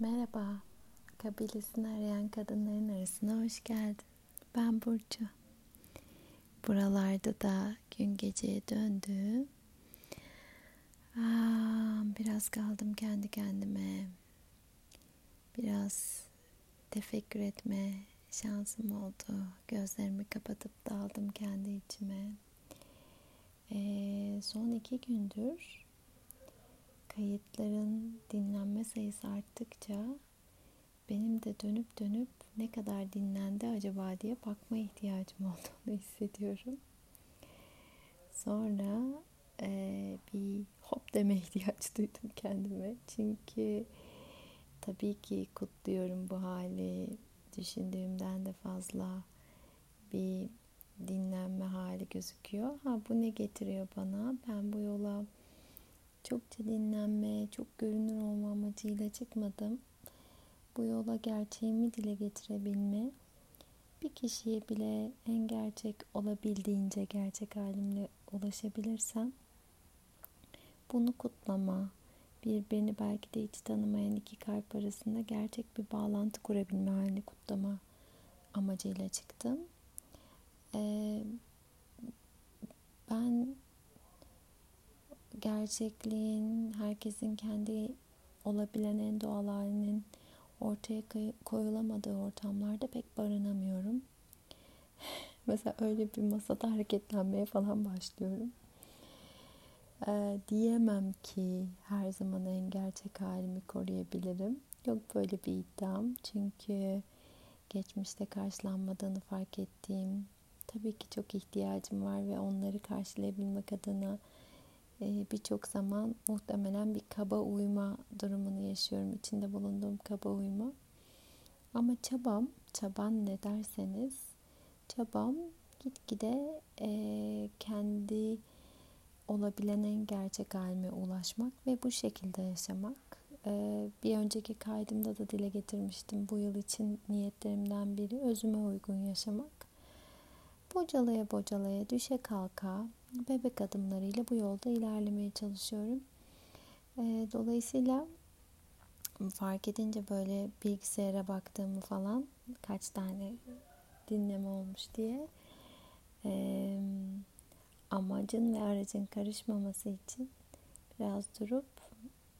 Merhaba, kabilesini arayan kadınların arasına hoş geldin. Ben Burcu. Buralarda da gün geceye döndü. Aa, biraz kaldım kendi kendime. Biraz tefekkür etme şansım oldu. Gözlerimi kapatıp daldım kendi içime. Ee, son iki gündür kayıtların dinlenme sayısı arttıkça benim de dönüp dönüp ne kadar dinlendi acaba diye bakma ihtiyacım olduğunu hissediyorum. Sonra e, bir hop deme ihtiyaç duydum kendime. Çünkü tabii ki kutluyorum bu hali. Düşündüğümden de fazla bir dinlenme hali gözüküyor. Ha bu ne getiriyor bana? Ben bu yola çokça dinlenme, çok görünür olma amacıyla çıkmadım. Bu yola gerçeğimi dile getirebilme, bir kişiye bile en gerçek olabildiğince gerçek halimle ulaşabilirsem bunu kutlama, birbirini belki de hiç tanımayan iki kalp arasında gerçek bir bağlantı kurabilme halini kutlama amacıyla çıktım. Ee, ben gerçekliğin, herkesin kendi olabilen en doğal halinin ortaya koyulamadığı ortamlarda pek barınamıyorum. Mesela öyle bir masada hareketlenmeye falan başlıyorum. Ee, diyemem ki her zaman en gerçek halimi koruyabilirim. Yok böyle bir iddiam. Çünkü geçmişte karşılanmadığını fark ettiğim, tabii ki çok ihtiyacım var ve onları karşılayabilmek adına birçok zaman muhtemelen bir kaba uyma durumunu yaşıyorum. içinde bulunduğum kaba uyma. Ama çabam, çaban ne derseniz, çabam gitgide e, kendi olabilen en gerçek halime ulaşmak ve bu şekilde yaşamak. E, bir önceki kaydımda da dile getirmiştim. Bu yıl için niyetlerimden biri özüme uygun yaşamak. Bocalaya bocalaya düşe kalka bebek adımlarıyla bu yolda ilerlemeye çalışıyorum. E, dolayısıyla fark edince böyle bilgisayara baktığımı falan kaç tane dinleme olmuş diye amacın ve aracın karışmaması için biraz durup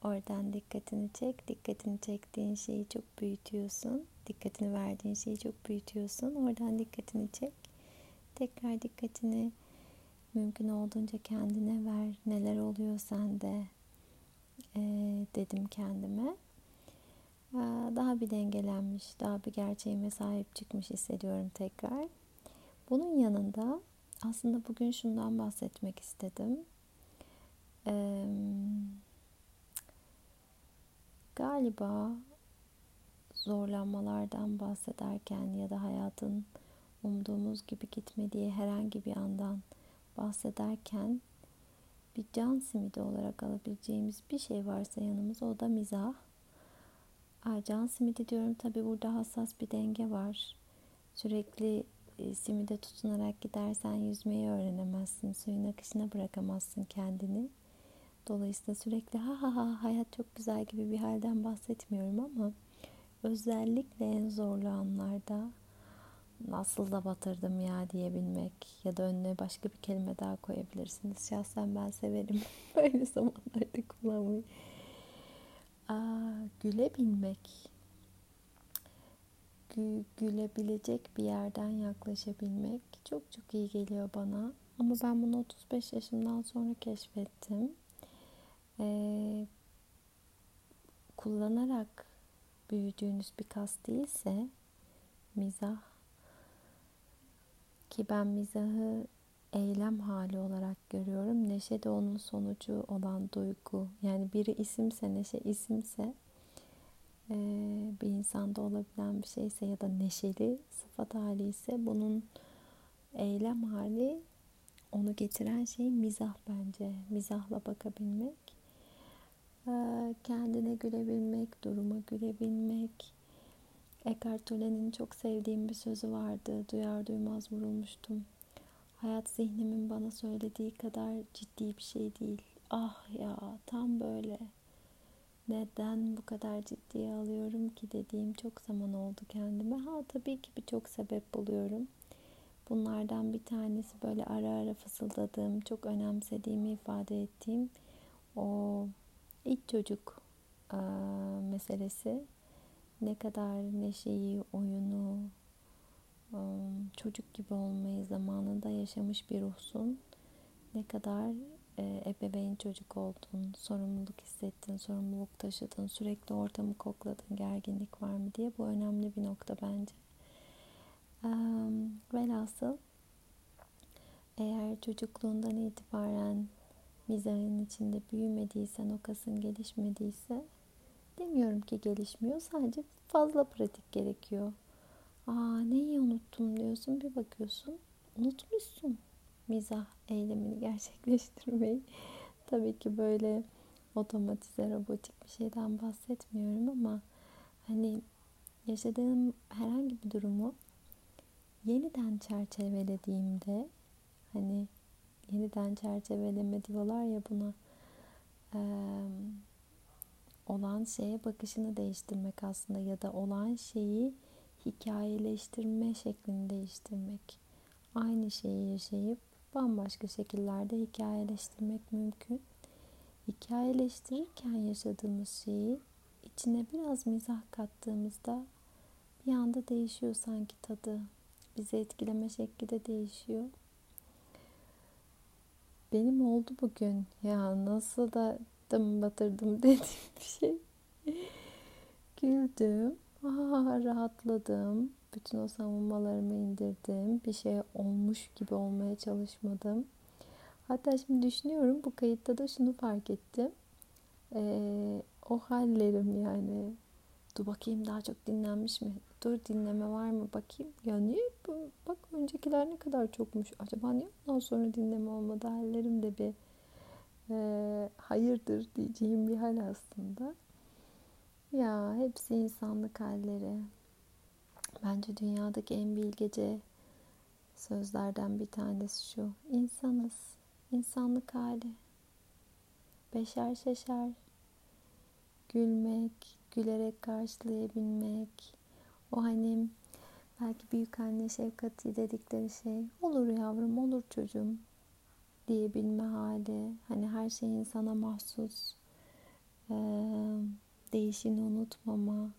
oradan dikkatini çek. Dikkatini çektiğin şeyi çok büyütüyorsun. Dikkatini verdiğin şeyi çok büyütüyorsun. Oradan dikkatini çek. Tekrar dikkatini mümkün olduğunca kendine ver. Neler oluyor sende e, dedim kendime. E, daha bir dengelenmiş, daha bir gerçeğime sahip çıkmış hissediyorum tekrar. Bunun yanında aslında bugün şundan bahsetmek istedim. E, galiba zorlanmalardan bahsederken ya da hayatın umduğumuz gibi gitmediği herhangi bir andan bahsederken bir can simidi olarak alabileceğimiz bir şey varsa yanımız o da mizah. Aa, can simidi diyorum tabi burada hassas bir denge var. Sürekli e, simide tutunarak gidersen yüzmeyi öğrenemezsin. Suyun akışına bırakamazsın kendini. Dolayısıyla sürekli ha ha ha hayat çok güzel gibi bir halden bahsetmiyorum ama özellikle en zorlu anlarda nasıl da batırdım ya diyebilmek ya da önüne başka bir kelime daha koyabilirsiniz. Şahsen ben severim böyle zamanlarda kullanmayı. Aa, gülebilmek, Gü, gülebilecek bir yerden yaklaşabilmek çok çok iyi geliyor bana. Ama ben bunu 35 yaşımdan sonra keşfettim. Ee, kullanarak büyüdüğünüz bir kas değilse mizah ki ben mizahı eylem hali olarak görüyorum. Neşe de onun sonucu olan duygu. Yani biri isimse, neşe isimse e, bir insanda olabilen bir şeyse ya da neşeli sıfat hali ise bunun eylem hali onu getiren şey mizah bence. Mizahla bakabilmek. E, kendine gülebilmek, duruma gülebilmek, Eckhart Tolle'nin çok sevdiğim bir sözü vardı. Duyar duymaz vurulmuştum. Hayat zihnimin bana söylediği kadar ciddi bir şey değil. Ah ya tam böyle neden bu kadar ciddiye alıyorum ki dediğim çok zaman oldu kendime. Ha tabii ki birçok sebep buluyorum. Bunlardan bir tanesi böyle ara ara fısıldadığım, çok önemsediğimi ifade ettiğim o ilk çocuk meselesi. Ne kadar neşeyi, oyunu, çocuk gibi olmayı zamanında yaşamış bir ruhsun. Ne kadar e, ebeveyn çocuk oldun, sorumluluk hissettin, sorumluluk taşıdın, sürekli ortamı kokladın, gerginlik var mı diye bu önemli bir nokta bence. Velhasıl eğer çocukluğundan itibaren mizahın içinde büyümediysen, o kasın gelişmediyse demiyorum ki gelişmiyor. Sadece fazla pratik gerekiyor. Aa neyi unuttum diyorsun bir bakıyorsun unutmuşsun mizah eylemini gerçekleştirmeyi. Tabii ki böyle otomatize robotik bir şeyden bahsetmiyorum ama hani yaşadığım herhangi bir durumu yeniden çerçevelediğimde hani yeniden çerçeveleme diyorlar ya buna e, olan şeye bakışını değiştirmek aslında ya da olan şeyi hikayeleştirme şeklini değiştirmek. Aynı şeyi yaşayıp bambaşka şekillerde hikayeleştirmek mümkün. Hikayeleştirirken yaşadığımız şeyi içine biraz mizah kattığımızda bir anda değişiyor sanki tadı. Bizi etkileme şekli de değişiyor. Benim oldu bugün. Ya nasıl da dım batırdım dediğim bir şey. Güldüm. Aa, rahatladım. Bütün o savunmalarımı indirdim. Bir şey olmuş gibi olmaya çalışmadım. Hatta şimdi düşünüyorum bu kayıtta da şunu fark ettim. Ee, o hallerim yani. Dur bakayım daha çok dinlenmiş mi? Dur dinleme var mı bakayım. Ya niye? Bak öncekiler ne kadar çokmuş. Acaba niye ondan sonra dinleme olmadı? Hallerim de bir e, hayırdır diyeceğim bir hal aslında. Ya hepsi insanlık halleri. Bence dünyadaki en bilgece sözlerden bir tanesi şu. İnsanız. insanlık hali. Beşer şeşer. Gülmek, gülerek karşılayabilmek. O hani belki büyük anne şefkati dedikleri şey. Olur yavrum, olur çocuğum diyebilme hali. Hani her şey insana mahsus. Ee, değişini unutmama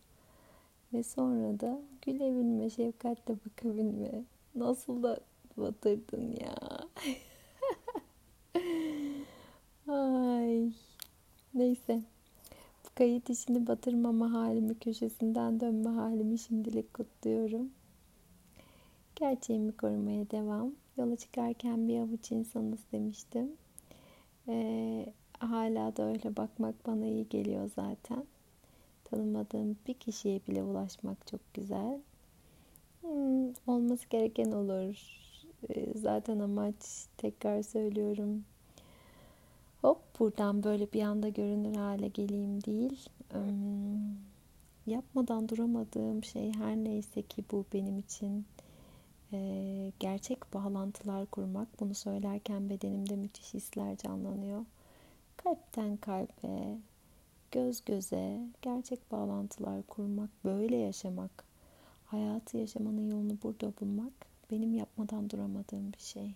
ve sonra da gülebilme, şefkatle bakabilme. Nasıl da batırdın ya. Ay. Neyse. Bu kayıt işini batırmama halimi, köşesinden dönme halimi şimdilik kutluyorum. Gerçeğimi korumaya devam. Yola çıkarken bir avuç insanız demiştim. Ee, hala da öyle bakmak bana iyi geliyor zaten tanımadığım bir kişiye bile ulaşmak çok güzel. Hmm, olması gereken olur. Ee, zaten amaç tekrar söylüyorum. Hop buradan böyle bir anda görünür hale geleyim değil. Hmm, yapmadan duramadığım şey her neyse ki bu benim için gerçek bağlantılar kurmak. Bunu söylerken bedenimde müthiş hisler canlanıyor. Kalpten kalbe, göz göze gerçek bağlantılar kurmak, böyle yaşamak, hayatı yaşamanın yolunu burada bulmak benim yapmadan duramadığım bir şey.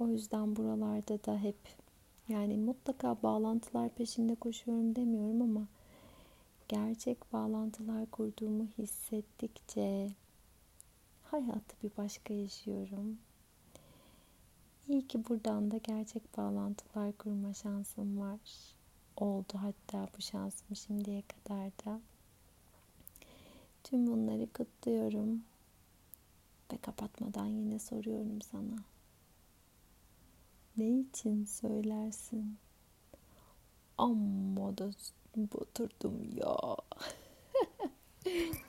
O yüzden buralarda da hep yani mutlaka bağlantılar peşinde koşuyorum demiyorum ama gerçek bağlantılar kurduğumu hissettikçe hayatı bir başka yaşıyorum. İyi ki buradan da gerçek bağlantılar kurma şansım var oldu hatta bu şansım şimdiye kadar da. Tüm bunları kutluyorum. Ve kapatmadan yine soruyorum sana. Ne için söylersin? Amma da batırdım ya.